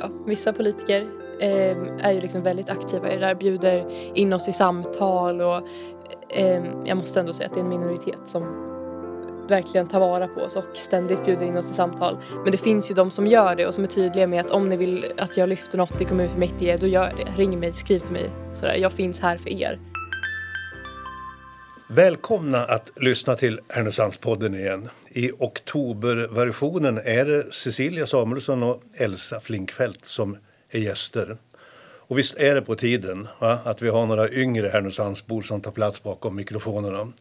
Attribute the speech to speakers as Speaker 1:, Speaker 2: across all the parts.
Speaker 1: idag. Vissa politiker eh, är ju liksom väldigt aktiva i det där, bjuder in oss i samtal och eh, jag måste ändå säga att det är en minoritet som verkligen tar vara på oss och ständigt bjuder in oss till samtal. Men det finns ju de som gör det och som är tydliga med att om ni vill att jag lyfter något i kommunfullmäktige, då gör det. Ring mig, skriv till mig. Sådär. Jag finns här för er.
Speaker 2: Välkomna att lyssna till Härnösandspodden igen. I oktoberversionen är det Cecilia Samuelsson och Elsa Flinkfeldt som är gäster. Och visst är det på tiden va? att vi har några yngre Härnösandsbor som tar plats bakom mikrofonerna.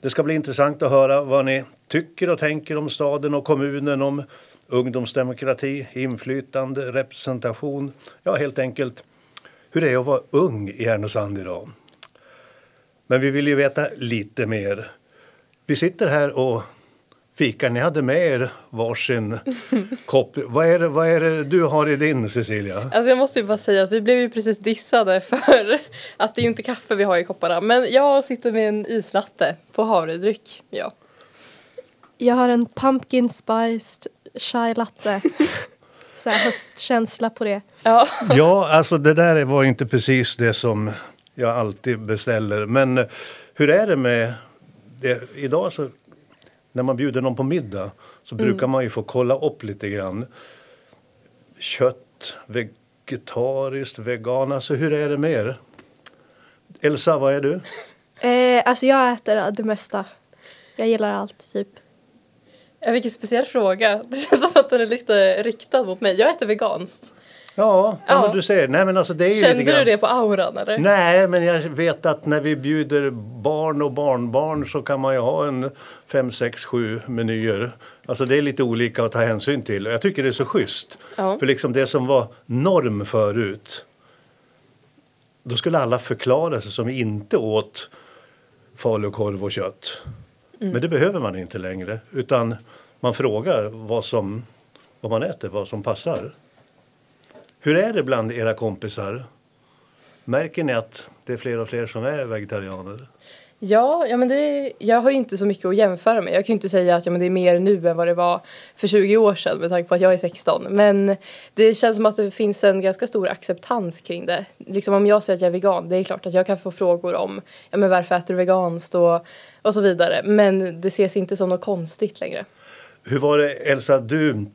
Speaker 2: Det ska bli intressant att höra vad ni tycker och tänker om staden och kommunen, om ungdomsdemokrati, inflytande, representation. Ja, helt enkelt hur det är att vara ung i Härnösand idag. Men vi vill ju veta lite mer. Vi sitter här och fikar. Ni hade med er varsin kopp. Vad är, det, vad är det du har i din, Cecilia?
Speaker 1: Alltså jag måste ju bara säga att vi blev ju precis dissade för att det är ju inte kaffe vi har i kopparna. Men jag sitter med en islatte på havredryck. Ja.
Speaker 3: Jag har en pumpkin spiced chai latte. Så här höstkänsla på det.
Speaker 1: Ja.
Speaker 2: Ja, alltså det där var inte precis det som jag alltid beställer. Men eh, hur är det med det? Idag så när man bjuder någon på middag så brukar man ju få kolla upp lite grann. Kött, vegetariskt, vegan. Alltså hur är det med er? Elsa, vad är du?
Speaker 3: Eh, alltså jag äter det mesta. Jag gillar allt typ.
Speaker 1: Ja, vilken speciell fråga. Det känns som att den är lite riktad mot mig. Jag äter veganskt.
Speaker 2: Ja, ja. Men du ser. Nej, men alltså det är ju
Speaker 1: Kände
Speaker 2: grann...
Speaker 1: du det på auran eller?
Speaker 2: Nej, men jag vet att när vi bjuder barn och barnbarn så kan man ju ha en fem, sex, sju menyer. Alltså det är lite olika att ta hänsyn till. Jag tycker det är så schysst.
Speaker 1: Ja.
Speaker 2: För liksom det som var norm förut. Då skulle alla förklara sig som inte åt falukorv och kött. Men det behöver man inte längre. Utan man frågar vad, som, vad man äter, vad som passar. Hur är det bland era kompisar? Märker ni att det är fler och fler som är vegetarianer?
Speaker 1: Ja, ja men det, jag har ju inte så mycket att jämföra med. Jag kan ju inte säga att ja, men det är mer nu än vad det var för 20 år sedan med tanke på att jag är 16. Men det känns som att det finns en ganska stor acceptans kring det. Liksom om jag säger att jag är vegan, det är klart att jag kan få frågor om ja, men varför äter du veganskt och, och så vidare. Men det ses inte som något konstigt längre.
Speaker 2: Hur var det Elsa, du,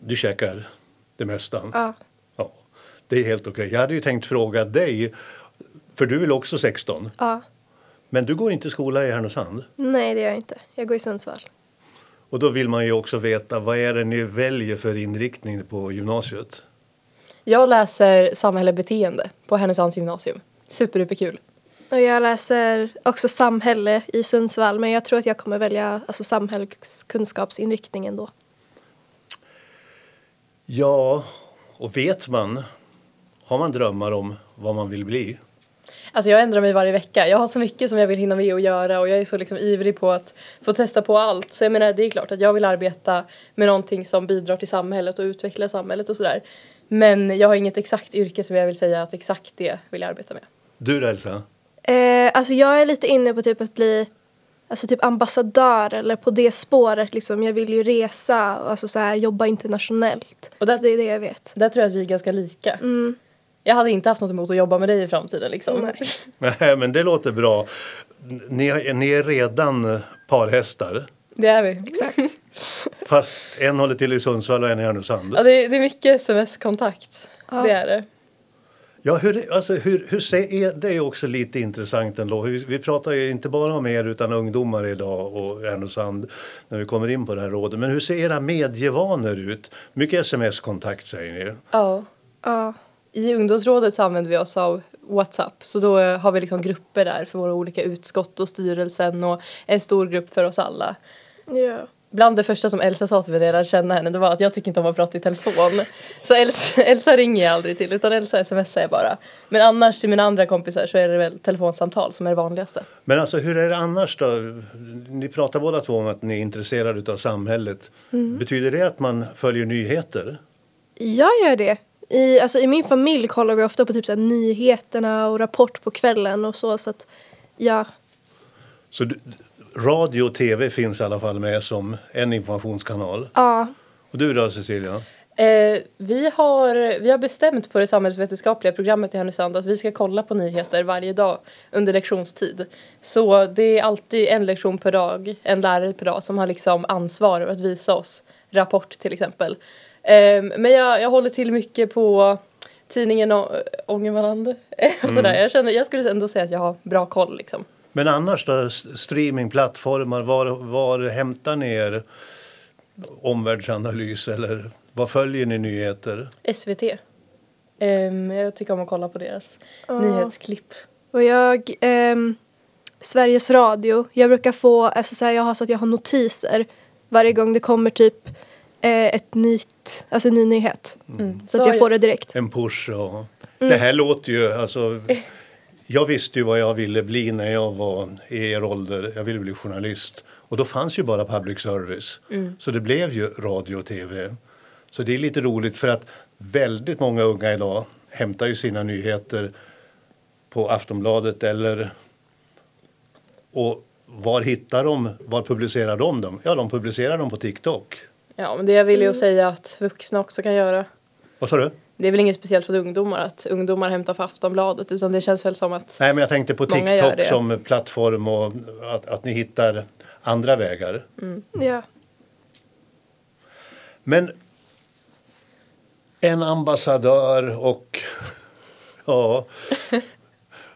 Speaker 2: du käkar det mesta?
Speaker 3: Ja.
Speaker 2: Det är helt okej. Jag hade ju tänkt fråga dig, för du är väl också 16?
Speaker 3: ja.
Speaker 2: Men du går inte i skola i Härnösand?
Speaker 3: Nej det gör jag inte. Jag går i Sundsvall.
Speaker 2: Och då vill man ju också veta vad är det ni väljer för inriktning på gymnasiet?
Speaker 1: Jag läser samhälle beteende på Härnösands gymnasium. Superduperkul.
Speaker 3: Och jag läser också samhälle i Sundsvall men jag tror att jag kommer välja alltså, samhällskunskapsinriktningen då.
Speaker 2: Ja, och vet man, har man drömmar om vad man vill bli?
Speaker 1: Alltså jag ändrar mig varje vecka. Jag har så mycket som jag vill hinna med att göra och jag är så liksom ivrig på att få testa på allt. Så jag menar det är klart att jag vill arbeta med någonting som bidrar till samhället och utveckla samhället och sådär. Men jag har inget exakt yrke som jag vill säga att exakt det vill jag arbeta med.
Speaker 2: Du då, Elsa?
Speaker 3: Eh, alltså jag är lite inne på typ att bli alltså typ ambassadör eller på det spåret liksom. Jag vill ju resa och alltså så här, jobba internationellt.
Speaker 1: Och där-
Speaker 3: så det är det jag vet.
Speaker 1: Där tror jag att vi är ganska lika.
Speaker 3: Mm.
Speaker 1: Jag hade inte haft något emot att jobba med dig i framtiden liksom.
Speaker 3: Nej.
Speaker 2: Nej, men det låter bra. Ni, ni är redan parhästar.
Speaker 1: Det är vi.
Speaker 3: Exakt.
Speaker 2: Fast en håller till i Sundsvall och en i Härnösand.
Speaker 1: Ja, det, är, det är mycket sms-kontakt.
Speaker 3: Ja.
Speaker 1: Det är det.
Speaker 2: Ja, hur, alltså, hur, hur ser, är, det är också lite intressant ändå. Vi, vi pratar ju inte bara om er utan ungdomar idag och Härnösand när vi kommer in på det här rådet. Men hur ser era medievanor ut? Mycket sms-kontakt säger ni.
Speaker 1: Ja.
Speaker 3: Ja.
Speaker 1: I ungdomsrådet så använder vi oss av Whatsapp så då eh, har vi liksom grupper där för våra olika utskott och styrelsen och en stor grupp för oss alla.
Speaker 3: ja.
Speaker 1: Bland det första som Elsa sa till mig när jag lärde känna henne det var att jag tycker inte om att prata i telefon. Så Elsa, Elsa ringer jag aldrig till utan Elsa smsar jag bara. Men annars till mina andra kompisar så är det väl telefonsamtal som är det vanligaste.
Speaker 2: Men alltså hur är det annars då? Ni pratar båda två om att ni är intresserade av samhället. Betyder det att man följer nyheter?
Speaker 3: Jag gör det. I, alltså, I min familj kollar vi ofta på typ så här, nyheterna och Rapport på kvällen och så. så att, ja.
Speaker 2: Så du, radio och tv finns i alla fall med som en informationskanal.
Speaker 3: Ja.
Speaker 2: Och du då Cecilia?
Speaker 1: Eh, vi, har, vi har bestämt på det samhällsvetenskapliga programmet i Härnösand att vi ska kolla på nyheter varje dag under lektionstid. Så det är alltid en lektion per dag, en lärare per dag som har liksom ansvar att visa oss Rapport till exempel. Eh, men jag, jag håller till mycket på tidningen Ångermanland och sådär. Jag, känner, jag skulle ändå säga att jag har bra koll liksom.
Speaker 2: Men annars då, streamingplattformar, var, var hämtar ni er omvärldsanalys eller var följer ni nyheter?
Speaker 1: SVT. Ehm, jag tycker om att kolla på deras nyhetsklipp.
Speaker 3: Och jag, ehm, Sveriges Radio, jag brukar få, alltså så här, jag har så att jag har notiser varje gång det kommer typ ett nytt, alltså en ny nyhet.
Speaker 1: Mm.
Speaker 3: Så, att jag får det direkt.
Speaker 2: En push och... Det här låter ju alltså... Jag visste ju vad jag ville bli när jag var i er ålder. Jag ville bli journalist. Och då fanns ju bara public service. Så det blev ju radio och tv. Så det är lite roligt för att väldigt många unga idag hämtar ju sina nyheter på Aftonbladet eller... Och var hittar de, var publicerar de dem? Ja, de publicerar dem på TikTok.
Speaker 1: Ja, men det jag vill ju säga att vuxna också kan göra.
Speaker 2: Vad sa du?
Speaker 1: Det är väl inget speciellt för ungdomar att ungdomar hämtar för Aftonbladet utan det känns väl som att
Speaker 2: Nej, men jag tänkte på TikTok som plattform och att, att ni hittar andra vägar.
Speaker 3: Ja.
Speaker 2: Men en ambassadör och ja,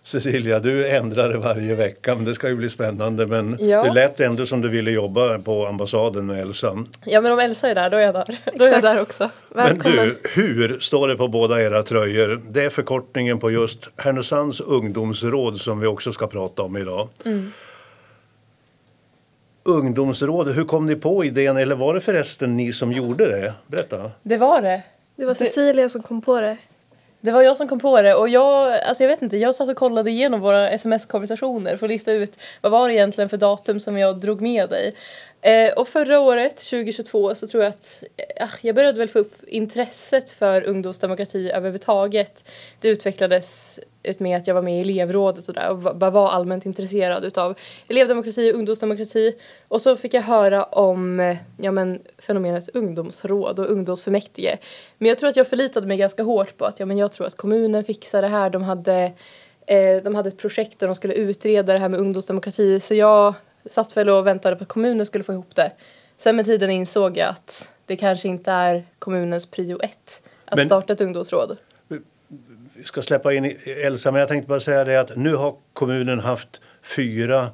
Speaker 2: Cecilia, du ändrar det varje vecka, men det ska ju bli spännande. Men
Speaker 1: Ja.
Speaker 2: det lät ändå som du ville jobba på ambassaden med Elsa.
Speaker 1: ja men om Elsa är där då är jag där. Då är jag där också.
Speaker 3: Välkommen.
Speaker 2: Men du, hur står det på båda era tröjor? Det är förkortningen på just Härnösands ungdomsråd som vi också ska prata om idag. Ungdomsråd, hur kom ni på idén eller var det förresten ni som gjorde det? Berätta.
Speaker 1: Det var det.
Speaker 3: Det var Cecilia som kom på det.
Speaker 1: Det var jag som kom på det och jag, alltså jag vet inte, jag satt och kollade igenom våra sms-konversationer för att lista ut vad var det egentligen för datum som jag drog med dig. Eh, och förra året, 2022, så tror jag att eh, jag började väl få upp intresset för ungdomsdemokrati överhuvudtaget. Det utvecklades ut med att jag var med i elevrådet och där och var, var allmänt intresserad utav elevdemokrati och ungdomsdemokrati. Och så fick jag höra om eh, ja, men, fenomenet ungdomsråd och ungdomsfullmäktige. Men jag tror att jag förlitade mig ganska hårt på att ja, men jag tror att kommunen fixar det här. De hade, eh, de hade ett projekt där de skulle utreda det här med ungdomsdemokrati. Så jag satt väl och väntade på att kommunen skulle få ihop det. Sen med tiden insåg jag att det kanske inte är kommunens prio ett att
Speaker 2: Men-
Speaker 1: starta ett ungdomsråd.
Speaker 2: Vi ska släppa in Elsa, men jag tänkte bara säga det att nu har kommunen haft fyra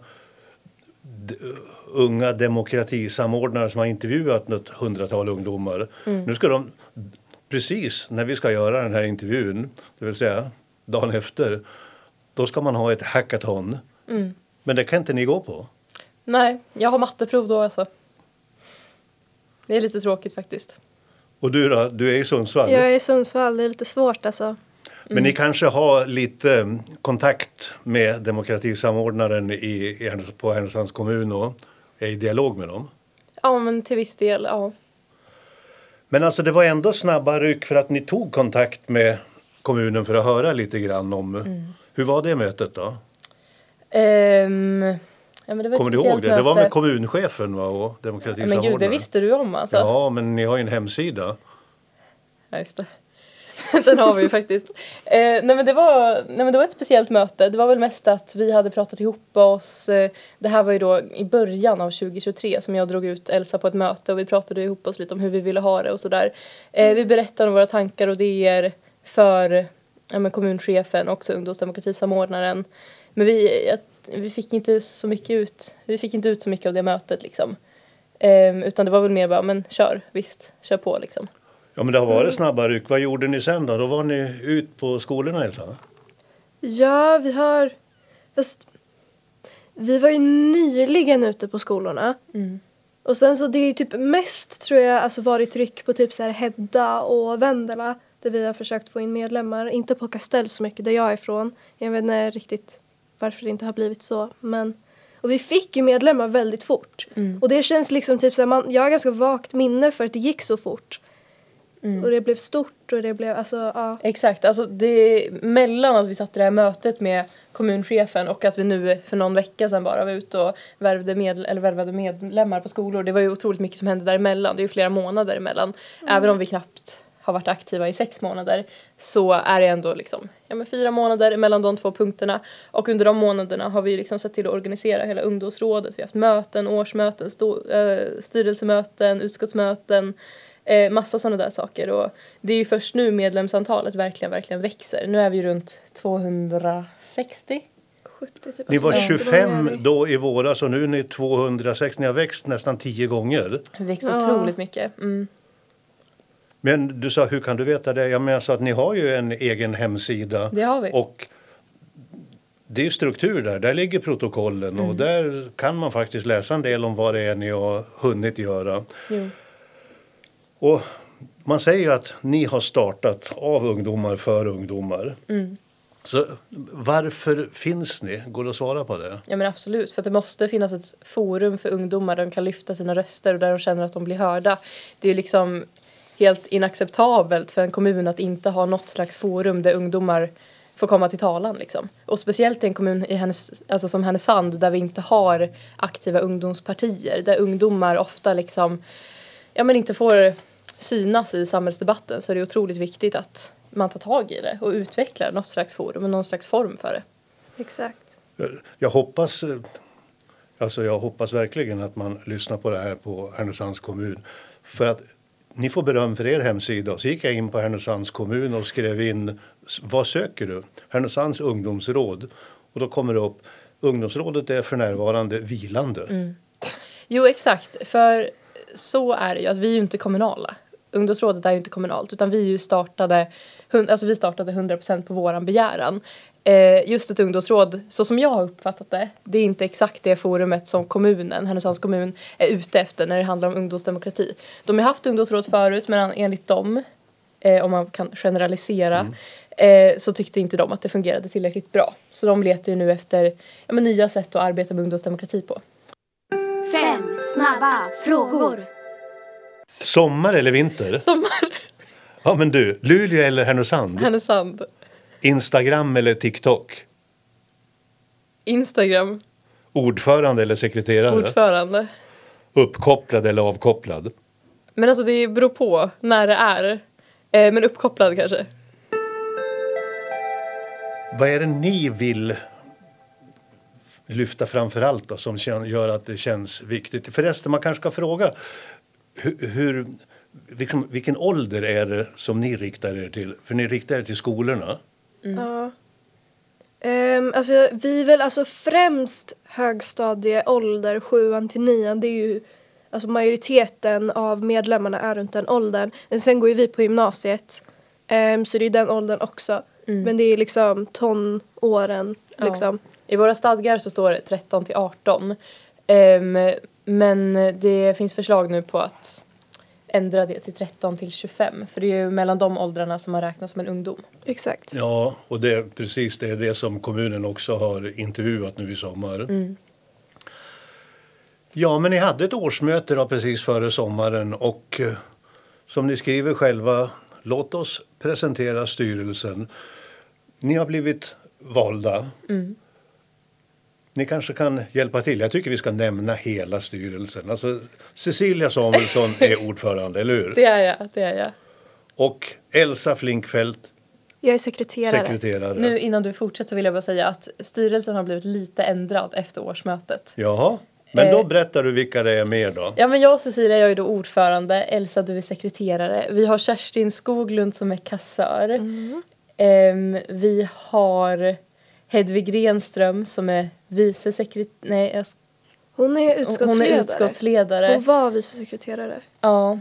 Speaker 2: unga demokratisamordnare som har intervjuat något hundratal ungdomar. Nu ska de, precis när vi ska göra den här intervjun, det vill säga dagen efter, då ska man ha ett hackathon. Men det kan inte ni gå på.
Speaker 1: Nej, jag har matteprov då alltså. Det är lite tråkigt faktiskt.
Speaker 2: Och du då, du är i Sundsvall.
Speaker 3: Jag är i Sundsvall, det är lite svårt alltså.
Speaker 2: Men ni kanske har lite mm, kontakt med demokratisamordnaren i, på Härnösands kommun och är i dialog med dem?
Speaker 1: Ja, men till viss del, ja.
Speaker 2: Men alltså det var ändå snabba ryck för att ni tog kontakt med kommunen för att höra lite grann om hur var det mötet då?
Speaker 1: Ehm, ja men det var
Speaker 2: Kommer du ihåg det? Det var
Speaker 1: möte.
Speaker 2: med kommunchefen va, och
Speaker 1: Ja, Men
Speaker 2: demokratisamordnaren.
Speaker 1: gud, det visste du om alltså?
Speaker 2: Ja, men ni har ju en hemsida.
Speaker 1: Ja, just det. Den har vi ju faktiskt. Eh, nej, men det var, nej men det var ett speciellt möte. Det var väl mest att vi hade pratat ihop oss. Eh, det här var ju då i början av 2023 som jag drog ut Elsa på ett möte och vi pratade ihop oss lite om hur vi ville ha det och sådär. Eh, vi berättade om våra tankar och idéer för ja, men kommunchefen och också ungdomsdemokratisamordnaren. Men vi, vi fick inte så mycket ut, vi fick inte ut så mycket av det mötet liksom. Eh, utan det var väl mer bara, men kör, visst, kör på liksom.
Speaker 2: Ja, men det har varit snabba ryck. Vad gjorde ni sen då? Då var ni ut på skolorna Elsa?
Speaker 3: Ja, vi har... Fast vi var ju nyligen ute på skolorna. Och sen så det är ju typ mest tror jag alltså varit tryck på typ så här Hedda och Vendela där vi har försökt få in medlemmar. Inte på Castell så mycket där jag är ifrån. Jag vet inte riktigt varför det inte har blivit så. Men, och vi fick ju medlemmar väldigt fort. Och det känns liksom typ så här, man, jag har ganska vagt minne för att det gick så fort. Och det blev stort och det blev alltså ja.
Speaker 1: Exakt, alltså det mellan att vi satt i det här mötet med kommunchefen och att vi nu för någon vecka sedan bara var ute och värvade, med, eller värvade medlemmar på skolor. Det var ju otroligt mycket som hände däremellan. Det är ju flera månader emellan. Även om vi knappt har varit aktiva i sex månader så är det ändå liksom, ja, men fyra månader mellan de två punkterna. Och under de månaderna har vi liksom sett till att organisera hela ungdomsrådet. Vi har haft möten, årsmöten, stå, äh, styrelsemöten, utskottsmöten, eh, massa sådana där saker. Och det är ju först nu medlemsantalet verkligen, verkligen växer. Nu är vi runt 260
Speaker 3: 70 typ.
Speaker 2: Ni var
Speaker 3: Alltså,
Speaker 2: 25
Speaker 3: det var
Speaker 2: då i våras och nu är ni 206. Ni har växt nästan tio gånger.
Speaker 1: Vi växer
Speaker 3: Ja.
Speaker 1: otroligt mycket. Mm.
Speaker 2: Men du sa, hur kan du veta det? Jag menar så att ni har ju en egen hemsida.
Speaker 1: Det har vi.
Speaker 2: Och det är struktur där. Där ligger protokollen
Speaker 1: Mm.
Speaker 2: och där kan man faktiskt läsa en del om vad det är ni har hunnit göra.
Speaker 1: Jo.
Speaker 2: Och man säger ju att ni har startat av ungdomar för ungdomar.
Speaker 1: Mm.
Speaker 2: Så varför finns ni? Går det att svara på det?
Speaker 1: Ja men absolut, för det måste finnas ett forum för ungdomar där de kan lyfta sina röster och där de känner att de blir hörda. Det är liksom helt inacceptabelt för en kommun att inte ha något slags forum där ungdomar får komma till talan liksom. Och speciellt i en kommun i Härnös- alltså som Härnösand där vi inte har aktiva ungdomspartier, där ungdomar ofta liksom, ja men inte får synas i samhällsdebatten så är det otroligt viktigt att man tar tag i det och utvecklar något slags forum och någon slags form för det.
Speaker 3: Exakt.
Speaker 2: Jag hoppas, alltså jag hoppas verkligen att man lyssnar på det här på Härnösands kommun. För att ni får beröm för er hemsida. Så gick jag in på Härnösands kommun och skrev in vad söker du? Härnösands ungdomsråd. Och då kommer det upp ungdomsrådet är för närvarande vilande. Mm.
Speaker 1: Jo, exakt. För så är det ju att vi är ju inte kommunala. Ungdomsrådet är ju inte kommunalt utan vi ju startade, alltså vi startade 100% på våran begäran. Eh, just ett ungdomsråd, så som jag har uppfattat det, det är inte exakt det forumet som kommunen, Härnösands kommun, är ute efter när det handlar om ungdomsdemokrati. De har haft ungdomsråd förut men enligt dem, eh, om man kan generalisera, eh, så tyckte inte de att det fungerade tillräckligt bra. Så de letar ju nu efter ja, men nya sätt att arbeta med ungdomsdemokrati på.
Speaker 4: Fem snabba frågor.
Speaker 2: Sommar eller vinter?
Speaker 1: Sommar,
Speaker 2: Ja men du, Luleå eller Härnösand?
Speaker 1: Härnösand.
Speaker 2: Instagram eller TikTok?
Speaker 1: Instagram,
Speaker 2: Ordförande eller sekreterare?
Speaker 1: ordförande.
Speaker 2: Uppkopplad eller avkopplad?
Speaker 1: Men alltså det beror på när det är. Eh, men uppkopplad kanske.
Speaker 2: Vad är det ni vill lyfta framför allt då, som gör att det känns viktigt? Förresten, man kanske ska fråga hur, hur liksom, vilken ålder är det som ni riktar er till? För ni riktar er till skolorna.
Speaker 3: Ja. Ehm, alltså, vi är väl alltså främst högstadieålder, sjuan till nian. Det är ju alltså majoriteten av medlemmarna är runt den åldern. Men sen går ju vi på gymnasiet. Ehm, så det är den åldern också. Men det är liksom tonåren
Speaker 1: Ja.
Speaker 3: liksom.
Speaker 1: I våra stadgar så står det 13 till 18. Ehm, men det finns förslag nu på att ändra det till 13 till 25. För det är ju mellan de åldrarna som man räknas som en ungdom.
Speaker 3: Exakt.
Speaker 2: Ja, och det är precis det, är det som kommunen också har intervjuat nu i sommar. Ja, men ni hade ett årsmöte då precis före sommaren och eh, som ni skriver själva, låt oss presentera styrelsen. Ni har blivit valda. Ni kanske kan hjälpa till. Jag tycker vi ska nämna hela styrelsen. Alltså, Cecilia Samuelsson är ordförande, eller hur?
Speaker 1: Det är jag, det är jag.
Speaker 2: Och Elsa Flinkfeldt,
Speaker 3: Jag är sekreterare.
Speaker 2: sekreterare.
Speaker 1: Nu innan du fortsätter så vill jag bara säga att styrelsen har blivit lite ändrad efter årsmötet.
Speaker 2: Jaha, men då
Speaker 1: Eh.
Speaker 2: berättar du vilka det är mer då.
Speaker 1: Ja men jag och Cecilia jag är då ordförande, Elsa du är sekreterare. Vi har Kerstin Skoglund som är kassör. Ehm, vi har Hedvig Grenström som är vice sekreterare. Nej, jag sk-
Speaker 3: Hon är utskottsledare.
Speaker 1: hon är utskottsledare.
Speaker 3: Hon var vice sekreterare.
Speaker 1: Ja.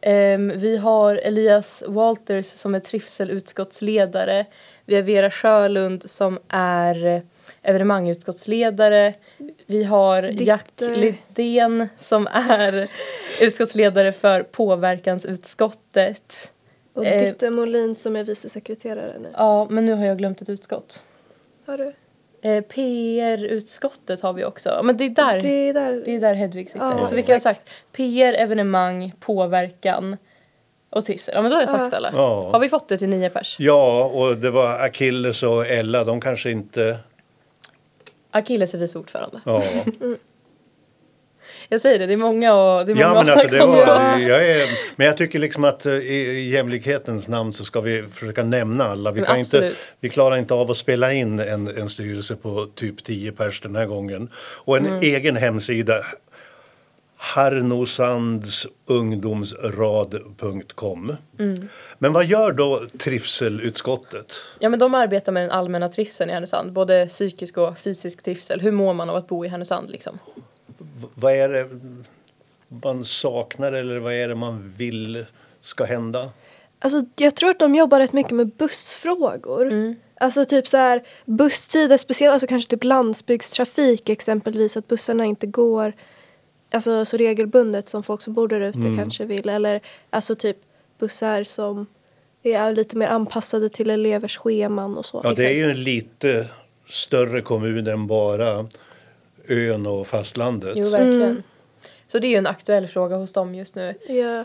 Speaker 1: Ehm, vi har Elias Walters som är trivselutskottsledare. Vi har Vera Sjölund som är eh, evenemangutskottsledare. Vi har Jack
Speaker 3: Dikter.
Speaker 1: Lidén som är utskottsledare för påverkansutskottet.
Speaker 3: Och
Speaker 1: Eh.
Speaker 3: Ditte Molin som är vice sekreterare nu.
Speaker 1: Ja, men nu har jag glömt ett utskott.
Speaker 3: Har du?
Speaker 1: Eh, PR-utskottet har vi också. Ja, Men det är där,
Speaker 3: Det är där.
Speaker 1: det är där Hedvig sitter.
Speaker 3: Ja,
Speaker 1: Så vilka har
Speaker 3: exakt.
Speaker 1: sagt? PR, evenemang, påverkan. Och trivsel. Ja men då har jag sagt alla.
Speaker 2: Ja.
Speaker 1: Har vi fått det till nio pers?
Speaker 2: Ja, och det var Achilles och Ella, de kanske inte...
Speaker 1: Achilles är vice ordförande.
Speaker 2: Ja,
Speaker 1: Jag säger det, det är många och det är
Speaker 2: ja
Speaker 1: många
Speaker 2: men alltså det var... Jag är, men jag tycker liksom att eh, i jämlikhetens namn så ska vi försöka nämna alla. Vi,
Speaker 1: Men
Speaker 2: kan inte, vi klarar inte av att spela in en, en styrelse på typ 10 pers den här gången. Och en
Speaker 1: Mm.
Speaker 2: egen hemsida harnosandsungdomsrad.com.
Speaker 1: Mm.
Speaker 2: Men vad gör då trivselutskottet?
Speaker 1: Ja men de arbetar med den allmänna trivseln i Härnösand. Både psykisk och fysisk trivsel. Hur mår man av att bo i Härnösand liksom?
Speaker 2: Vad är det man saknar eller vad är det man vill ska hända?
Speaker 3: Alltså, jag tror att de jobbar rätt mycket med bussfrågor. Alltså typ så här busstider, speciellt alltså kanske typ landsbygdstrafik exempelvis, att bussarna inte går alltså, så regelbundet som folk som bor där ute kanske vill. Eller alltså typ bussar som är lite mer anpassade till elevers scheman och så.
Speaker 2: Ja, det är ju en lite större kommun än bara ön och fastlandet.
Speaker 1: Jo verkligen. Så det är ju en aktuell fråga hos dem just nu.
Speaker 3: Ja.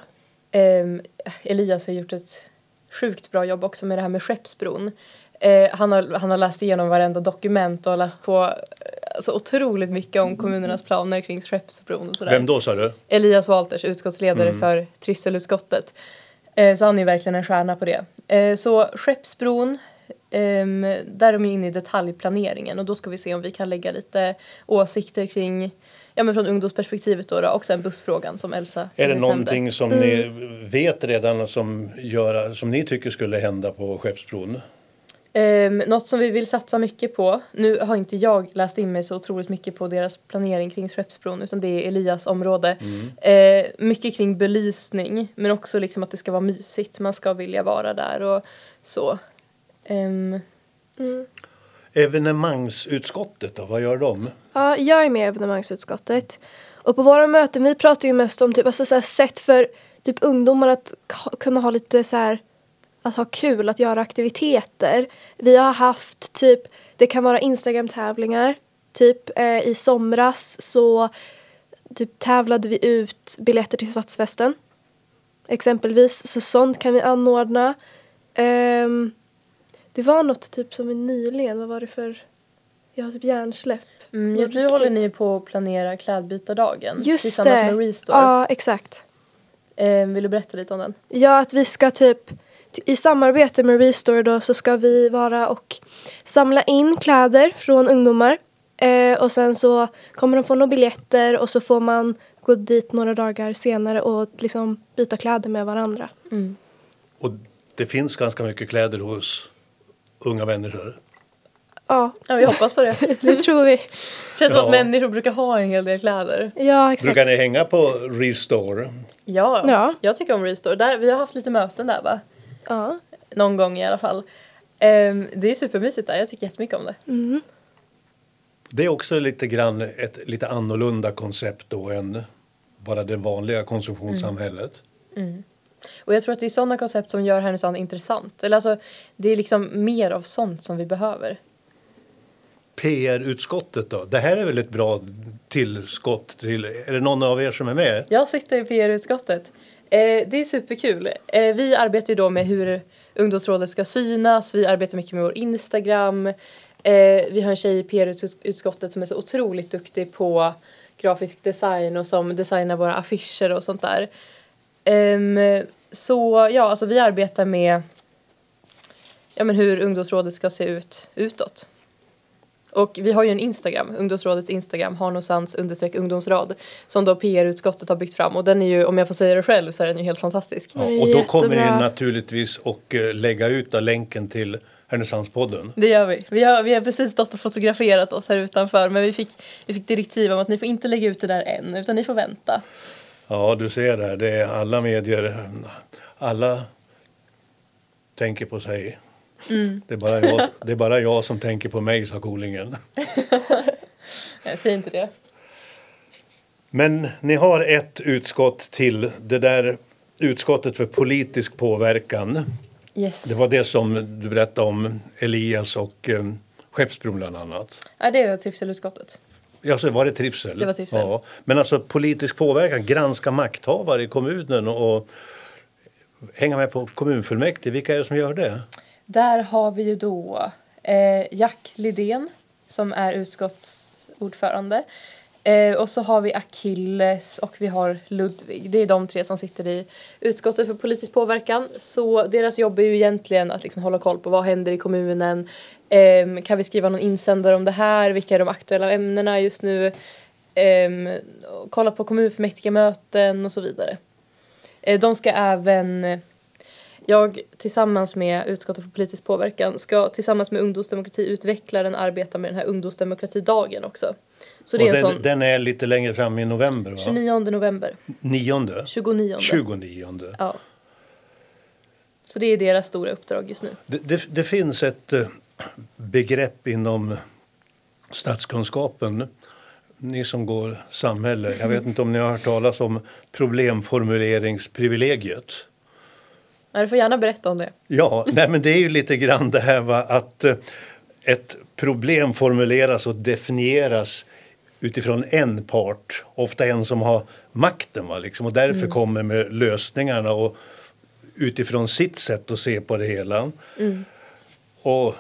Speaker 1: Ehm, Elias har gjort ett sjukt bra jobb också med det här med Skeppsbron. Eh, han, har, han har läst igenom varenda dokument och har läst på eh, alltså, otroligt mycket om kommunernas planer kring Skeppsbron och sådär.
Speaker 2: Vem då sa du?
Speaker 1: Elias Walters, utskottsledare för trivselutskottet. Eh, så han är verkligen en stjärna på det. Eh, så Skeppsbron, ehm, där är de inne i detaljplaneringen och då ska vi se om vi kan lägga lite åsikter kring, ja men från ungdomsperspektivet då, då och sen bussfrågan som Elsa
Speaker 2: Är det
Speaker 1: nämnde.
Speaker 2: någonting som ni vet redan som, gör, som ni tycker skulle hända på Skeppsbron?
Speaker 1: Um, något som vi vill satsa mycket på, nu har inte jag läst in mig så otroligt mycket på deras planering kring Skeppsbron utan det är Elias område. Eh, mycket kring belysning men också liksom att det ska vara mysigt, man ska vilja vara där och så. Ehm,
Speaker 2: Evenemangsutskottet då, vad gör de?
Speaker 3: Ja, jag är med i evenemangsutskottet. Och på våra möten, vi pratar ju mest om typ, alltså, så här, sätt för typ ungdomar att kunna ha lite så här, att ha kul, att göra aktiviteter. Vi har haft typ, det kan vara Instagram-tävlingar. Typ eh, i somras så typ tävlade vi ut biljetter till Stadsfesten. Exempelvis, så sånt kan vi anordna. Ehm, det var något typ som vi nyligen, vad var det för, jag har typ hjärnsläpp.
Speaker 1: mm, just nu håller ni på att planera klädbytardagen
Speaker 3: Just
Speaker 1: tillsammans
Speaker 3: det.
Speaker 1: med Restore.
Speaker 3: Ja, exakt.
Speaker 1: Ehm, vill du berätta lite om den?
Speaker 3: Ja, att vi ska typ i samarbete med Restore då så ska vi vara och samla in kläder från ungdomar. Eh, och sen så kommer de få några biljetter och så får man gå dit några dagar senare och liksom byta kläder med varandra.
Speaker 2: Och det finns ganska mycket kläder hos unga människor.
Speaker 3: Ja,
Speaker 1: Ja, vi hoppas på det.
Speaker 3: det tror vi.
Speaker 1: Känns som
Speaker 2: Ja.
Speaker 1: att människor brukar ha en hel del kläder.
Speaker 3: Ja, exakt.
Speaker 2: Brukar ni hänga på Restore?
Speaker 1: Ja,
Speaker 3: Ja.
Speaker 1: jag tycker om Restore. Där, vi har haft lite möten där va?
Speaker 3: Ja.
Speaker 1: Någon gång i alla fall. Ehm, det är supermysigt där, jag tycker jättemycket om det.
Speaker 2: Det är också lite grann ett lite annorlunda koncept då än bara det vanliga konsumtionssamhället.
Speaker 1: Och jag tror att det är sådana koncept som gör Härnösand intressant. Eller alltså, det är liksom mer av sånt som vi behöver.
Speaker 2: PR-utskottet då? Det här är väl ett bra tillskott till... Är det någon av er som är med?
Speaker 1: Jag sitter i PR-utskottet. Eh, det är superkul. Eh, vi arbetar ju då med hur ungdomsrådet ska synas. Vi arbetar mycket med vår Instagram. Eh, vi har en tjej i PR-utskottet som är så otroligt duktig på grafisk design och som designar våra affischer och sånt där. Ehm, så ja, alltså vi arbetar med ja, men hur ungdomsrådet ska se ut utåt. Och vi har ju en Instagram, ungdomsrådets Instagram, Harnosans understreck ungdomsrad, som då PR-utskottet har byggt fram och den är ju, om jag får säga det själv, så är den ju helt fantastisk.
Speaker 2: Ja, och då kommer
Speaker 3: jättebra.
Speaker 2: ni naturligtvis att eh, lägga ut då länken till Härnösandspodden.
Speaker 1: Det gör vi. Vi har, vi har precis stått och fotograferat oss här utanför men vi fick, vi fick direktiv om att ni får inte lägga ut det där än utan ni får vänta.
Speaker 2: Ja, du ser där. Det är alla medier. Alla tänker på sig. Det, är bara jag, det är bara jag som tänker på mig, sa Kolingen.
Speaker 1: Jag säger inte det.
Speaker 2: Men ni har ett utskott till. Det där utskottet för politisk påverkan.
Speaker 1: Yes.
Speaker 2: Det var det som du berättade om Elias och eh, Skeppsbron bland annat.
Speaker 1: Ja, det är trivselutskottet.
Speaker 2: Ja, så var det trivsel?
Speaker 1: Det var trivsel.
Speaker 2: Ja. Men alltså politisk påverkan, granska makthavare i kommunen och hänga med på kommunfullmäktige. Vilka är det som gör det?
Speaker 1: Där har vi ju då eh, Jack Lidén som är utskottsordförande. Eh, och så har vi Achilles och vi har Ludvig. Det är de tre som sitter i utskottet för politisk påverkan. Så deras jobb är ju egentligen att liksom hålla koll på vad händer i kommunen. Eh, kan vi skriva någon insändare om det här? Vilka är de aktuella ämnena just nu? Eh, kolla på kommunfullmäktigemöten och så vidare. Eh, de ska även jag tillsammans med utskottet för politisk påverkan ska tillsammans med ungdomsdemokratiutvecklaren arbeta med den här ungdomsdemokratidagen också.
Speaker 2: Så det är den, sån... den är lite längre fram i november va?
Speaker 1: 29 november.
Speaker 2: 9?
Speaker 1: 29.
Speaker 2: 29.
Speaker 1: Ja. Så det är deras stora uppdrag just nu.
Speaker 2: Det, det, det finns ett eh, begrepp inom statskunskapen ni som går samhälle, jag vet inte om ni har hört talas om problemformuleringsprivilegiet?
Speaker 1: Du får gärna berätta om det.
Speaker 2: Ja, nej men det är ju lite grann det här va, att eh, ett problem formuleras och definieras utifrån en part, ofta en som har makten va, liksom, och därför mm. kommer med lösningarna och utifrån sitt sätt att se på det hela. Mm. Och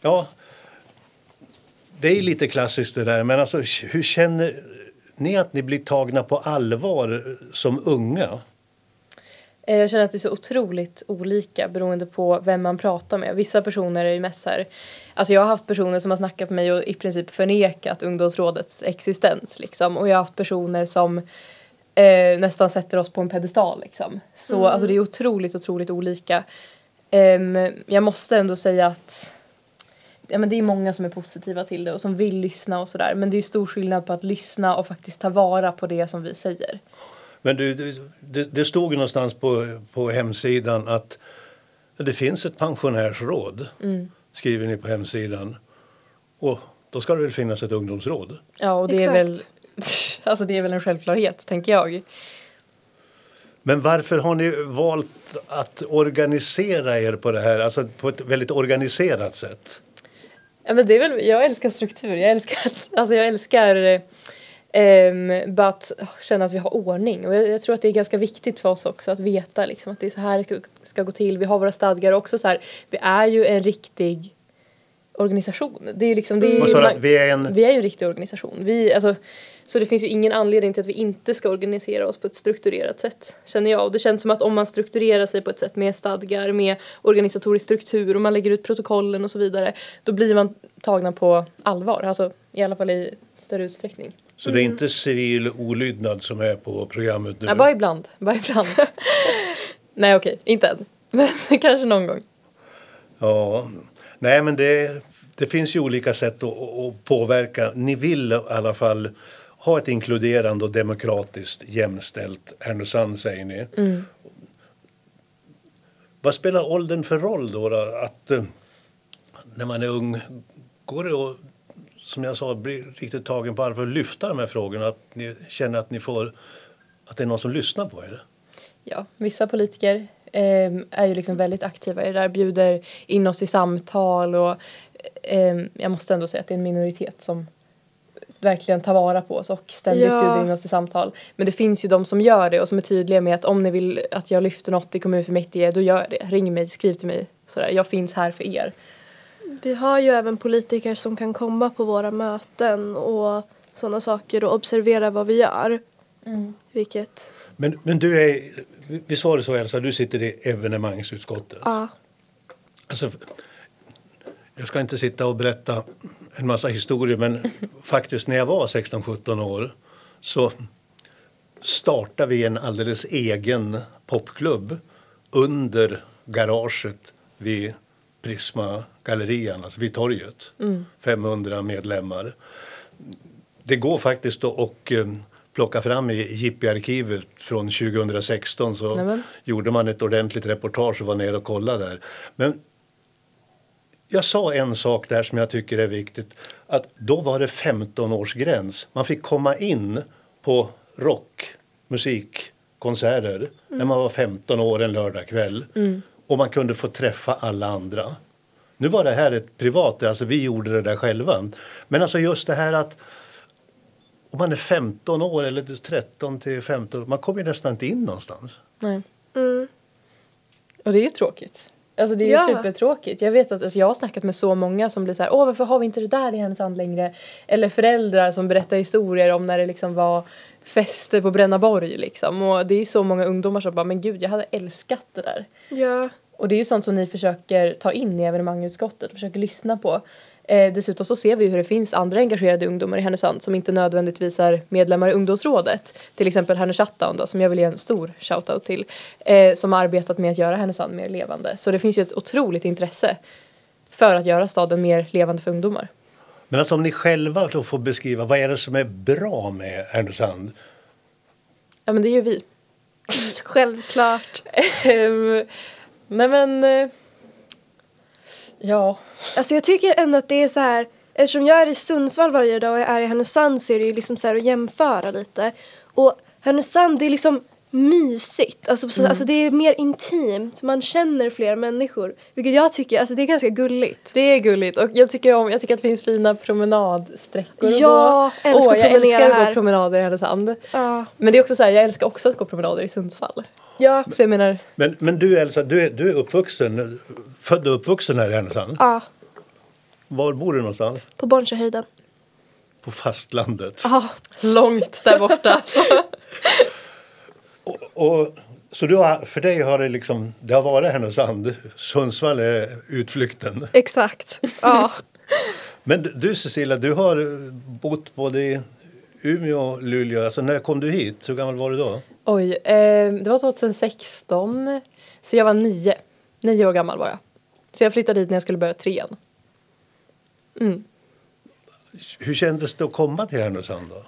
Speaker 2: ja, det är lite klassiskt det där, men alltså hur känner ni att ni blir tagna på allvar som unga?
Speaker 1: Eh, jag känner att det är så otroligt olika beroende på vem man pratar med. Vissa personer är ju mest här, alltså jag har haft personer som har snackat med mig och i princip förnekat ungdomsrådets existens liksom. Och jag har haft personer som eh, nästan sätter oss på en pedestal liksom. Så mm. alltså det är otroligt, otroligt olika. Um, jag måste ändå säga att ja, men det är många som är positiva till det och som vill lyssna och sådär. Men det är stor skillnad på att lyssna och faktiskt ta vara på det som vi säger.
Speaker 2: Men du, det, det stod ju någonstans på, på hemsidan att det finns ett pensionärsråd, mm. skriver ni på hemsidan. Och då ska det väl finnas ett ungdomsråd?
Speaker 1: Ja, och det Exakt. är väl alltså det är väl en självklarhet, tänker jag.
Speaker 2: Men varför har ni valt att organisera er på det här, alltså på ett väldigt organiserat sätt?
Speaker 1: Ja, men det är väl, jag älskar struktur, jag älskar, alltså jag älskar Um, bara att känna att vi har ordning. Och jag, jag, tror att det är ganska viktigt för oss också att veta liksom, att det är så här det ska, ska gå till. Vi har våra stadgar också så här. Vi är ju en riktig organisation. Det är liksom, det är,
Speaker 2: mm. man, vi, är en...
Speaker 1: vi är ju en riktig organisation. Vi, alltså, så det finns ju ingen anledning till att vi inte ska organisera oss på ett strukturerat sätt, känner jag. Och det känns som att om man strukturerar sig på ett sätt med stadgar, med organisatorisk struktur och man lägger ut protokollen och så vidare, då blir man tagna på allvar, alltså i alla fall i större utsträckning.
Speaker 2: Så det är inte civil olydnad som är på programmet nu?
Speaker 1: Ja, bara ibland. Bara ibland. Nej, okej, inte än. Men kanske någon gång.
Speaker 2: Ja, nej men det, det finns ju olika sätt att, att påverka. Ni vill i alla fall ha ett inkluderande och demokratiskt jämställt Härnösand säger ni. Mm. Vad spelar åldern för roll då? då att eh, när man är ung, går det att som jag sa, bli riktigt tagen på allvar och lyfta de här frågorna? Att ni känner att ni får, att det är någon som lyssnar på er?
Speaker 1: Ja, vissa politiker eh, är ju liksom väldigt aktiva i det där, bjuder in oss i samtal och eh, jag måste ändå säga att det är en minoritet som verkligen tar vara på oss och ständigt ja. bjuder in oss till samtal. Men det finns ju de som gör det och som är tydliga med att om ni vill att jag lyfter något i kommunfullmäktige, då gör det. Ring mig, skriv till mig. Sådär. Jag finns här för er.
Speaker 3: Vi har ju även politiker som kan komma på våra möten och sådana saker och observera vad vi gör. Mm. Vilket...
Speaker 2: Men, men du är, visst var det så Elsa, du sitter i evenemangsutskottet?
Speaker 3: Ja.
Speaker 2: Alltså, jag ska inte sitta och berätta en massa historier men faktiskt när jag var 16-17 år så startade vi en alldeles egen popklubb under garaget vid Prisma-gallerian, alltså vid torget. Mm. 500 medlemmar. Det går faktiskt att eh, plocka fram i Jippi-arkivet från 2016 så Nämen. gjorde man ett ordentligt reportage och var nere och kollade där. Men jag sa en sak där som jag tycker är viktigt. Att då var det 15 års gräns. Man fick komma in på rock, musik, konserter mm. när man var 15 år en lördagkväll. Mm och man kunde få träffa alla andra. Nu var det här ett privat, alltså vi gjorde det där själva. Men alltså just det här att om man är 15 år eller 13 till 15 man kommer ju nästan inte in någonstans.
Speaker 1: Nej.
Speaker 3: Mm.
Speaker 1: det är ju tråkigt. Alltså det är ju
Speaker 3: Ja.
Speaker 1: supertråkigt. Jag vet att alltså, jag har snackat med så många som blir så här, åh varför har vi inte det där i Härnösand längre? Eller föräldrar som berättar historier om när det liksom var fester på Brännaborg liksom. Och det är så många ungdomar som bara, men gud jag hade älskat det där.
Speaker 3: Ja.
Speaker 1: Och det är ju sånt som ni försöker ta in i evenemangutskottet och försöker lyssna på. Eh, dessutom så ser vi hur det finns andra engagerade ungdomar i Härnösand som inte nödvändigtvis är medlemmar i ungdomsrådet. Till exempel Härnö Shutdown då, som jag vill ge en stor shoutout till. Eh, som har arbetat med att göra Härnösand mer levande. Så det finns ju ett otroligt intresse för att göra staden mer levande för ungdomar.
Speaker 2: Men alltså om ni själva då får beskriva, vad är det som är bra med Härnösand?
Speaker 1: Ja men det är ju vi.
Speaker 3: Självklart.
Speaker 1: Ehm, Nej men... Ja.
Speaker 3: Alltså jag tycker ändå att det är så här, eftersom jag är i Sundsvall varje dag och jag är i Härnösand så är det ju liksom så här att jämföra lite. Och Härnösand det är liksom mysigt, alltså, så, alltså det är mer intimt, man känner fler människor. Vilket jag tycker, alltså det är ganska gulligt.
Speaker 1: Det är gulligt och jag tycker, om, jag tycker att det finns fina promenadsträckor att
Speaker 3: Ja,
Speaker 1: gå.
Speaker 3: älskar
Speaker 1: Åh,
Speaker 3: att
Speaker 1: jag älskar att
Speaker 3: här.
Speaker 1: gå promenader i Härnösand.
Speaker 3: Ja.
Speaker 1: Men det är också så här, jag älskar också att gå promenader i Sundsvall.
Speaker 3: Ja.
Speaker 1: Så jag menar,
Speaker 2: Men, men du Elsa, du är, du är uppvuxen, född och uppvuxen här i Härnösand.
Speaker 3: ja,
Speaker 2: Var bor du någonstans?
Speaker 3: på Bornsjöhöjden.
Speaker 2: På fastlandet.
Speaker 3: Ja.
Speaker 1: långt där borta.
Speaker 2: Och, och, så du har, för dig har det liksom, det har varit Härnösand, Sundsvall är utflykten.
Speaker 3: Exakt. Ja.
Speaker 2: Men du- Cecilia, du har bott både i Umeå och Luleå. Alltså när kom du hit? Hur gammal var du då?
Speaker 1: Oj, eh, det var 2016. Så jag var nio. Nio år gammal var jag. Så jag flyttade hit när jag skulle börja trean. Mm.
Speaker 2: Hur kändes det att komma till Härnösand då?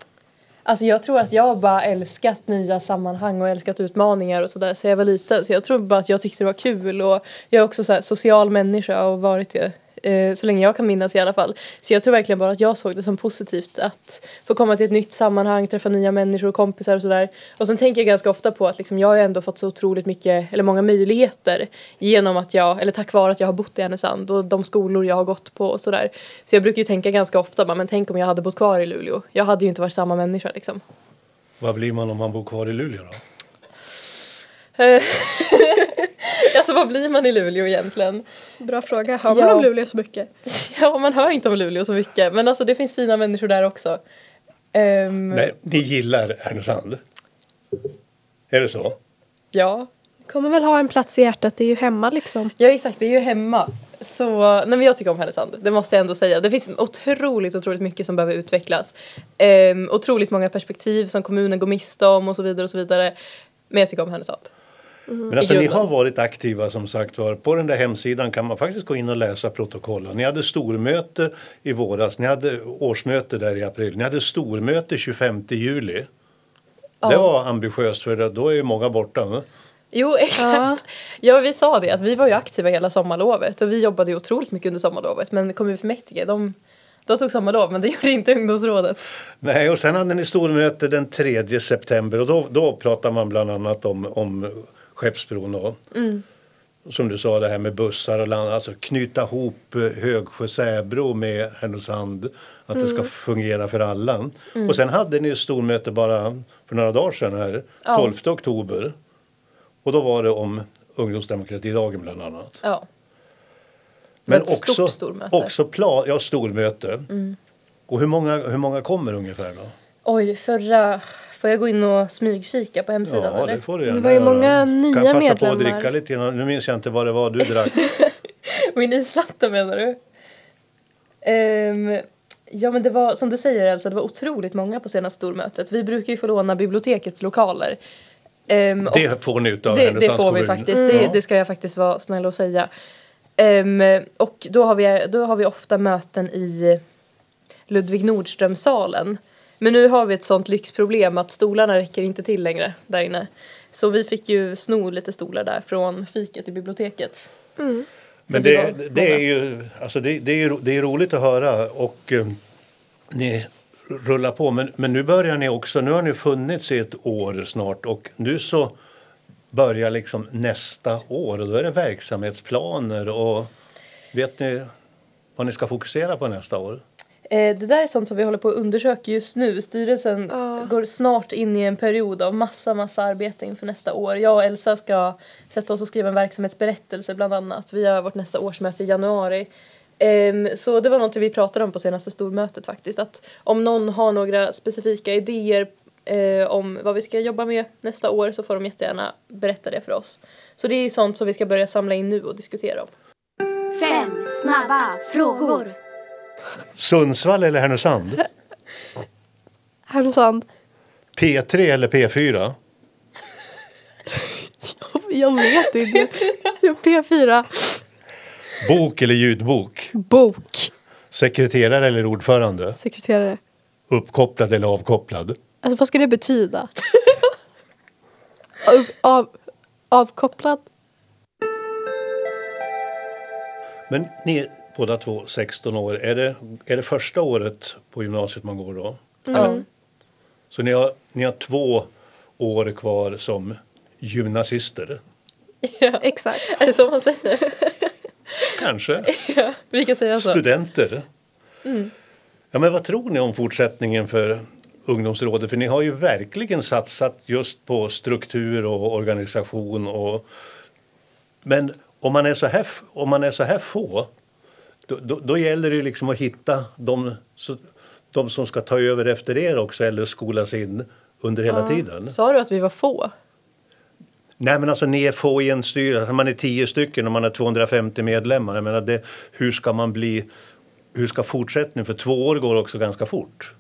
Speaker 1: Alltså jag tror att jag bara älskat nya sammanhang och älskat utmaningar och sådär så jag var liten. Så jag tror bara att jag tyckte det var kul och jag är också så här social människa och varit det eh, så länge jag kan minnas i alla fall. Så jag tror verkligen bara att jag såg det som positivt att få komma till ett nytt sammanhang, träffa nya människor och kompisar och sådär. Och sen tänker jag ganska ofta på att liksom jag har ändå fått så otroligt mycket, eller många möjligheter genom att jag, eller tack vare att jag har bott i Härnösand och de skolor jag har gått på och sådär. Så jag brukar ju tänka ganska ofta, men tänk om jag hade bott kvar i Luleå. Jag hade ju inte varit samma människa liksom.
Speaker 2: Vad blir man om man bor kvar i Luleå då?
Speaker 1: Alltså vad blir man i Luleå egentligen?
Speaker 3: Bra fråga. Hör man
Speaker 1: Ja.
Speaker 3: om Luleå så mycket?
Speaker 1: Ja, man hör inte om Luleå så mycket. Men alltså det finns fina människor där också. Ehm,
Speaker 2: Nej, ni gillar Härnösand? Är det så?
Speaker 1: Ja.
Speaker 3: Kommer väl ha en plats i hjärtat, det är ju hemma liksom.
Speaker 1: ja, exakt. Det är ju hemma. Så, nej men jag tycker om Härnösand, det måste jag ändå säga. Det finns otroligt, otroligt mycket som behöver utvecklas. Ehm, otroligt många perspektiv som kommunen går miste om och så vidare och så vidare. Men jag tycker om Härnösand.
Speaker 2: Men alltså, ni har varit aktiva som sagt var. På den där hemsidan kan man faktiskt gå in och läsa protokollen. Ni hade stormöte i våras, ni hade årsmöte där i april, ni hade stormöte 25 juli. Det
Speaker 1: Ja.
Speaker 2: var ambitiöst för det- då är ju många borta. va?
Speaker 1: Jo, exakt. Ja. vi sa det att vi var ju aktiva hela sommarlovet och vi jobbade ju otroligt mycket under sommarlovet. Men kommunfullmäktige, de, de tog sommarlov men det gjorde inte ungdomsrådet.
Speaker 2: Nej, och sen hade ni stormöte den 3 september och då, då pratar man bland annat om, om Skeppsbron och som du sa det här med bussar och land, alltså knyta ihop eh, Högsjö-Säbro med Härnösand, att det ska fungera för alla. Och sen hade ni ett stormöte bara för några dagar sedan här,
Speaker 1: Ja.
Speaker 2: 12 oktober. Och då var det om ungdomsdemokratidagen bland annat.
Speaker 1: Ja.
Speaker 2: Men också,
Speaker 1: stort stormöte.
Speaker 2: också pla- ja, stormöte. Och hur många, hur många kommer ungefär då?
Speaker 1: Oj, förra... Får jag gå in och smygkika på hemsidan
Speaker 2: Ja,
Speaker 1: eller?
Speaker 2: det får du
Speaker 3: Det
Speaker 2: gärna
Speaker 3: var ju många nya
Speaker 2: kan passa
Speaker 3: medlemmar.
Speaker 2: på att dricka lite grann. Nu minns jag inte vad det var du drack.
Speaker 1: Min islatte menar du? Ehm, ja men det var som du säger Elsa, det var otroligt många på senaste stormötet. Vi brukar ju få låna bibliotekets lokaler. Och-
Speaker 2: det får ni utav
Speaker 1: det, det får vi faktiskt, det,
Speaker 2: Ja.
Speaker 1: det ska jag faktiskt vara snäll och säga. Ehm, och då har, vi, då har vi ofta möten i Ludvig Nordström-salen. Men nu har vi ett sånt lyxproblem att stolarna räcker inte till längre där inne. Så vi fick ju sno lite stolar där från fiket i biblioteket.
Speaker 2: Men
Speaker 1: För vi
Speaker 2: det, det är ju alltså det, det, är ju, det är roligt att höra och eh, ni rullar på. Men, men nu börjar ni också, nu har ni funnits i ett år snart och nu så börjar liksom nästa år och då är det verksamhetsplaner och vet ni vad ni ska fokusera på nästa år?
Speaker 1: Eh, det där är sånt som vi håller på att undersöka just nu. Styrelsen
Speaker 3: Ja.
Speaker 1: går snart in i en period av massa, massa arbete inför nästa år. Jag och Elsa ska sätta oss och skriva en verksamhetsberättelse bland annat. Vi har vårt nästa årsmöte i januari. Ehm, så det var något vi pratade om på senaste stormötet faktiskt. Att om någon har några specifika idéer eh, om vad vi ska jobba med nästa år så får de jättegärna berätta det för oss. Så det är sånt som vi ska börja samla in nu och diskutera om.
Speaker 4: Fem snabba frågor.
Speaker 2: Sundsvall eller Härnösand?
Speaker 3: Härnösand.
Speaker 2: P3 eller P4?
Speaker 3: Jag vet inte. P4.
Speaker 2: Bok eller ljudbok?
Speaker 3: Bok.
Speaker 2: Sekreterare eller ordförande?
Speaker 3: Sekreterare.
Speaker 2: Uppkopplad eller avkopplad?
Speaker 3: Alltså vad ska det betyda? av, av, avkopplad?
Speaker 2: Men ni båda två 16 år. Är det, är det första året på gymnasiet man går då?
Speaker 1: Ja.
Speaker 2: Så ni har, ni har två år kvar som gymnasister?
Speaker 3: Exakt.
Speaker 1: Är det så man säger?
Speaker 2: Kanske?
Speaker 1: ja, vi kan säga så.
Speaker 2: Studenter? Ja, men vad tror ni om fortsättningen för ungdomsrådet? För ni har ju verkligen satsat just på struktur och organisation. Och... Men om man är så här, om man är så här få då, då, då gäller det liksom att hitta de, de som ska ta över efter er också eller skolas in under hela tiden.
Speaker 1: Sa du att vi var få?
Speaker 2: Nej men alltså ni är få i en styrelse, alltså, man är tio stycken och man har 250 medlemmar. Jag menar det, hur ska man bli, hur ska fortsättningen, för två år går också ganska fort.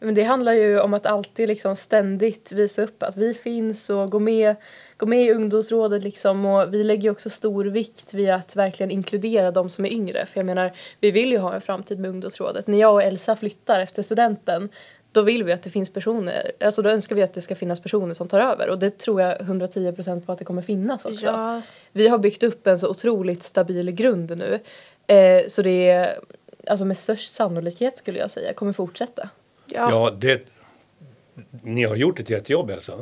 Speaker 1: Men det handlar ju om att alltid liksom ständigt visa upp att vi finns och gå med, gå med i ungdomsrådet liksom och vi lägger också stor vikt vid att verkligen inkludera de som är yngre. För jag menar, vi vill ju ha en framtid med ungdomsrådet. När jag och Elsa flyttar efter studenten då vill vi att det finns personer, alltså då önskar vi att det ska finnas personer som tar över och det tror jag 110% på att det kommer finnas också.
Speaker 3: Ja.
Speaker 1: Vi har byggt upp en så otroligt stabil grund nu eh, så det är, alltså med störst sannolikhet skulle jag säga, kommer fortsätta.
Speaker 3: Ja,
Speaker 2: Ja, det, ni har gjort ett jättejobb Elsa.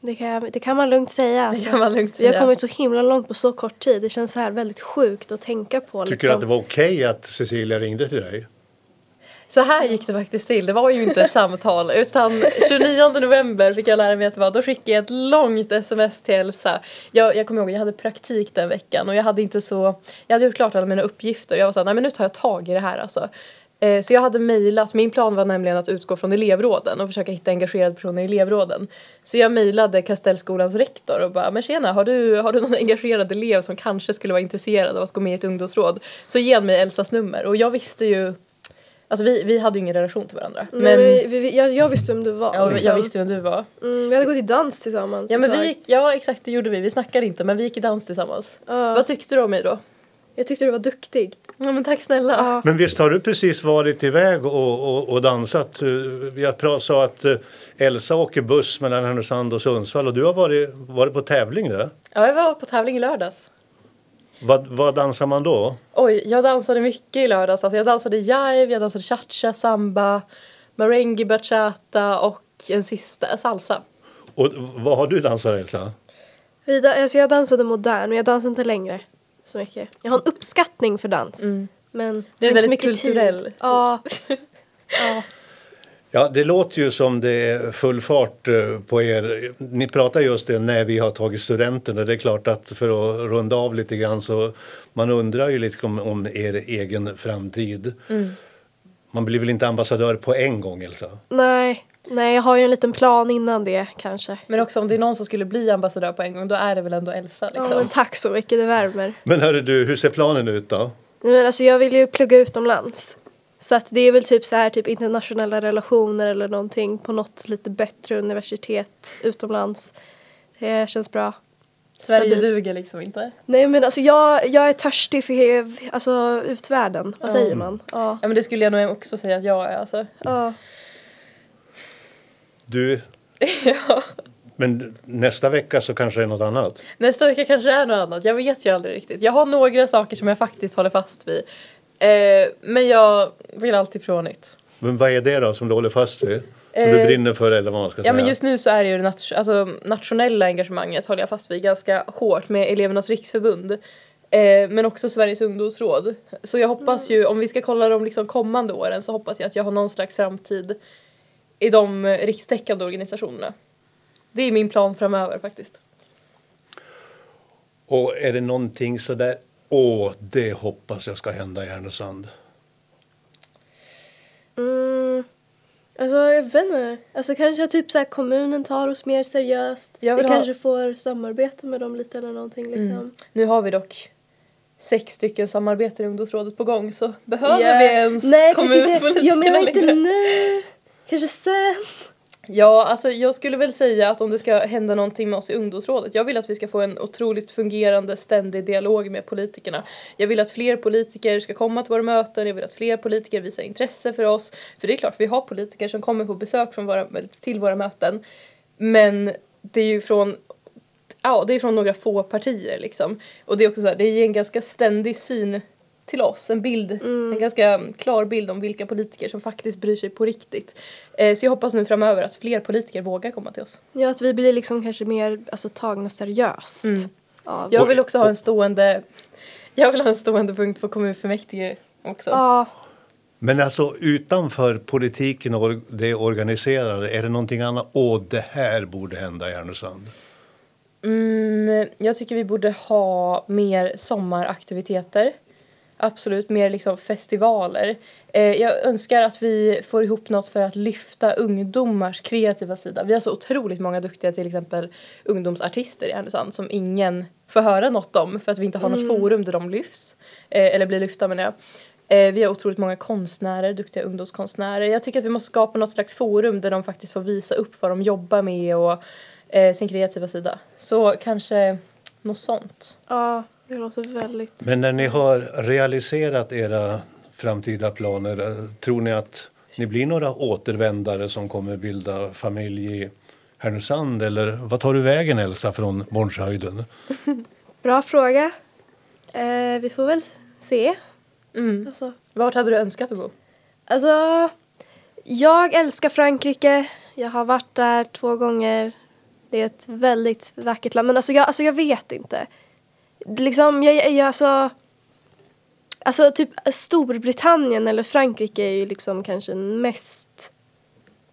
Speaker 3: det, kan, jag- det kan man lugnt säga. Alltså.
Speaker 1: Det kan man lugnt
Speaker 3: Vi har
Speaker 1: säga.
Speaker 3: kommit så himla långt på så kort tid. Det känns så här väldigt sjukt att tänka på.
Speaker 2: Tycker
Speaker 3: liksom.
Speaker 2: du att det var okej att Cecilia ringde till dig?
Speaker 1: Så här gick det faktiskt till. Det var ju inte ett samtal utan 29 november fick jag lära mig att det var. Då skickade jag ett långt sms till Elsa. Jag, jag kommer ihåg, jag hade praktik den veckan och jag hade inte så, jag hade gjort klart alla mina uppgifter. Jag var såhär, nej men nu tar jag tag i det här alltså. Eh, Så jag hade mejlat, min plan var nämligen att utgå från elevråden och försöka hitta engagerade personer i elevråden. Så jag mejlade Kastellskolans rektor och bara, men tjena, har du, har du någon engagerad elev som kanske skulle vara intresserad av att gå med i ett ungdomsråd? Så ge mig Elsas nummer och jag visste ju Alltså vi, vi hade ju ingen relation till varandra.
Speaker 3: Men,
Speaker 1: Men
Speaker 3: vi, vi, jag, jag visste vem du var.
Speaker 1: ja,
Speaker 3: liksom.
Speaker 1: jag visste vem du var.
Speaker 3: Mm, vi hade gått i dans tillsammans
Speaker 1: Ja men vi gick, ja exakt det gjorde vi. Vi snackade inte men vi gick i dans tillsammans.
Speaker 3: Ja.
Speaker 1: Vad tyckte du om mig då?
Speaker 3: Jag tyckte du var duktig.
Speaker 1: Ja men tack snälla.
Speaker 3: Ja.
Speaker 2: Men visst har du precis varit iväg och, och, och dansat? Eh, Jag sa att eh, Elsa åker buss mellan Härnösand och Sundsvall och du har varit, varit på tävling där.
Speaker 1: Ja jag var på tävling i lördags.
Speaker 2: Vad, vad dansar man då?
Speaker 1: Oj, jag dansade mycket i lördags. Alltså jag dansade jive, jag dansade cha-cha, samba, merengue, bachata och en sista, salsa.
Speaker 2: Och vad har du dansat Elsa?
Speaker 3: Alltså jag dansade modern men jag dansar inte längre så mycket. Jag har en uppskattning för dans. Men
Speaker 1: Du är väldigt
Speaker 3: mycket
Speaker 1: kulturell.
Speaker 3: Tid. Ja. ja.
Speaker 2: Ja, det låter ju som det är full fart eh, på er. Ni pratar just det när vi har tagit studenten och det är klart att för att runda av lite grann så man undrar ju lite om, om er egen framtid. Man blir väl inte ambassadör på en gång Elsa?
Speaker 3: Nej. Nej, jag har ju en liten plan innan det kanske.
Speaker 1: Men också om det är någon som skulle bli ambassadör på en gång då är det väl ändå Elsa
Speaker 3: Ja,
Speaker 1: liksom.
Speaker 3: men tack så mycket, det värmer.
Speaker 2: Men hörru du, hur ser planen ut då?
Speaker 3: Nej, men alltså jag vill ju plugga utomlands. Så att det är väl typ så här typ internationella relationer eller någonting på något lite bättre universitet utomlands. Det känns bra.
Speaker 1: Sverige
Speaker 3: Stabilt.
Speaker 1: duger liksom inte.
Speaker 3: Nej men alltså jag, jag är törstig för he- alltså, utvärlden. Vad säger man? Ja.
Speaker 1: Ja men det skulle jag nog också säga att jag är alltså.
Speaker 3: ja.
Speaker 2: Du,
Speaker 1: ja.
Speaker 2: men nästa vecka så kanske det är något annat?
Speaker 1: Nästa vecka kanske det är något annat. Jag vet ju aldrig riktigt. Jag har några saker som jag faktiskt håller fast vid. Eh, men jag vill alltid prova nytt.
Speaker 2: Men vad är det då som du håller fast vid? Som du
Speaker 1: Eh,
Speaker 2: brinner för eller vad man ska
Speaker 1: Ja
Speaker 2: säga?
Speaker 1: men just nu så är det ju det nat- alltså, nationella engagemanget håller jag fast vid ganska hårt med Elevernas riksförbund. Eh, men också Sveriges ungdomsråd. Så jag hoppas ju, om vi ska kolla de liksom kommande åren så hoppas jag att jag har någon slags framtid i de rikstäckande organisationerna. Det är min plan framöver faktiskt.
Speaker 2: Och är det någonting sådär, åh, det hoppas jag ska hända i Härnösand?
Speaker 3: Mm, alltså jag vet inte. Alltså kanske typ så här, kommunen tar oss mer seriöst. Vi
Speaker 1: ha-
Speaker 3: kanske får samarbeta med dem lite eller någonting liksom.
Speaker 1: Mm. Nu har vi dock sex stycken samarbeten i ungdomsrådet på gång så behöver
Speaker 3: Ja.
Speaker 1: vi ens
Speaker 3: Nej, kanske inte.
Speaker 1: kommunpolitikerna
Speaker 3: Jag menar inte
Speaker 1: längre?
Speaker 3: nu. Kanske sen.
Speaker 1: Ja, alltså jag skulle väl säga att om det ska hända någonting med oss i ungdomsrådet, jag vill att vi ska få en otroligt fungerande ständig dialog med politikerna. Jag vill att fler politiker ska komma till våra möten, jag vill att fler politiker visar intresse för oss. För det är klart, vi har politiker som kommer på besök från våra, till våra möten, men det är ju från Ja, det är från några få partier liksom. Och det är också så här, det är en ganska ständig syn till oss, en bild, en ganska klar bild om vilka politiker som faktiskt bryr sig på riktigt. Eh, så jag hoppas nu framöver att fler politiker vågar komma till oss.
Speaker 3: Ja, att vi blir liksom kanske mer alltså, tagna seriöst.
Speaker 1: Mm.
Speaker 3: Av,
Speaker 1: Jag vill också ha en stående, jag vill ha en stående punkt på kommunfullmäktige också.
Speaker 3: ja,
Speaker 2: Men alltså utanför politiken och det organiserade, är det någonting annat? Åh, det här borde hända i Härnösand.
Speaker 1: Mm, jag tycker vi borde ha mer sommaraktiviteter. Absolut, mer liksom festivaler. Eh, jag önskar att vi får ihop något för att lyfta ungdomars kreativa sida. Vi har så otroligt många duktiga till exempel ungdomsartister i Härnösand som ingen får höra något om för att vi inte har något forum där de lyfts. Eh, eller blir lyfta menar jag. Eh, vi har otroligt många konstnärer, duktiga ungdomskonstnärer. Jag tycker att vi måste skapa något slags forum där de faktiskt får visa upp vad de jobbar med och eh, sin kreativa sida. Så kanske något sånt.
Speaker 3: ja, det låter väldigt...
Speaker 2: Men när ni har realiserat era framtida planer, eh, tror ni att ni blir några återvändare som kommer bilda familj i Härnösand? Eller vad tar du vägen Elsa från Bornshöjden?
Speaker 3: Bra fråga. Eh, vi får väl se.
Speaker 1: Mm.
Speaker 3: Alltså,
Speaker 1: Vart hade du önskat att bo?
Speaker 3: alltså, jag älskar Frankrike. Jag har varit där två gånger. Det är ett väldigt vackert land. Men alltså jag, alltså jag vet inte. Liksom, jag, jag, jag alltså... Alltså typ Storbritannien eller Frankrike är ju liksom kanske mest...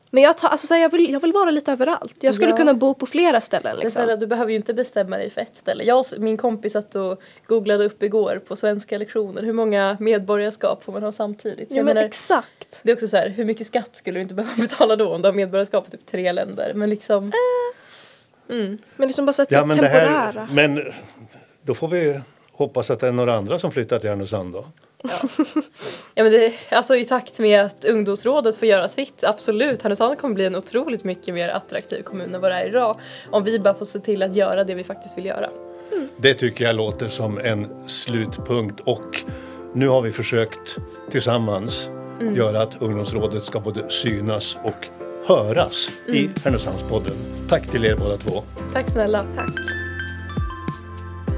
Speaker 3: Men jag, tar, alltså, så här, jag, vill, jag vill vara lite överallt. Jag skulle
Speaker 1: Ja.
Speaker 3: kunna bo på flera ställen liksom.
Speaker 1: snälla, du behöver ju inte bestämma dig för ett ställe. Jag och min kompis satt och googlade upp igår på svenska lektioner hur många medborgarskap får man ha samtidigt.
Speaker 3: Ja
Speaker 1: jag
Speaker 3: men
Speaker 1: menar,
Speaker 3: exakt.
Speaker 1: det är också så här, hur mycket skatt skulle du inte behöva betala då om du har medborgarskap i typ tre länder? Men liksom... Mm.
Speaker 3: Men liksom bara så att
Speaker 2: Ja,
Speaker 3: så
Speaker 2: men, det
Speaker 3: temporära.
Speaker 2: här, men då får vi hoppas att det är några andra som flyttar till Härnösand då.
Speaker 1: Ja men det, alltså i takt med att ungdomsrådet får göra sitt, absolut. Härnösand kommer bli en otroligt mycket mer attraktiv kommun än vad det är idag. Om vi bara får se till att göra det vi faktiskt vill göra.
Speaker 2: Det tycker jag låter som en slutpunkt och nu har vi försökt tillsammans göra att ungdomsrådet ska både synas och höras i Härnösandspodden. Tack till er båda två.
Speaker 1: Tack snälla.
Speaker 3: Tack.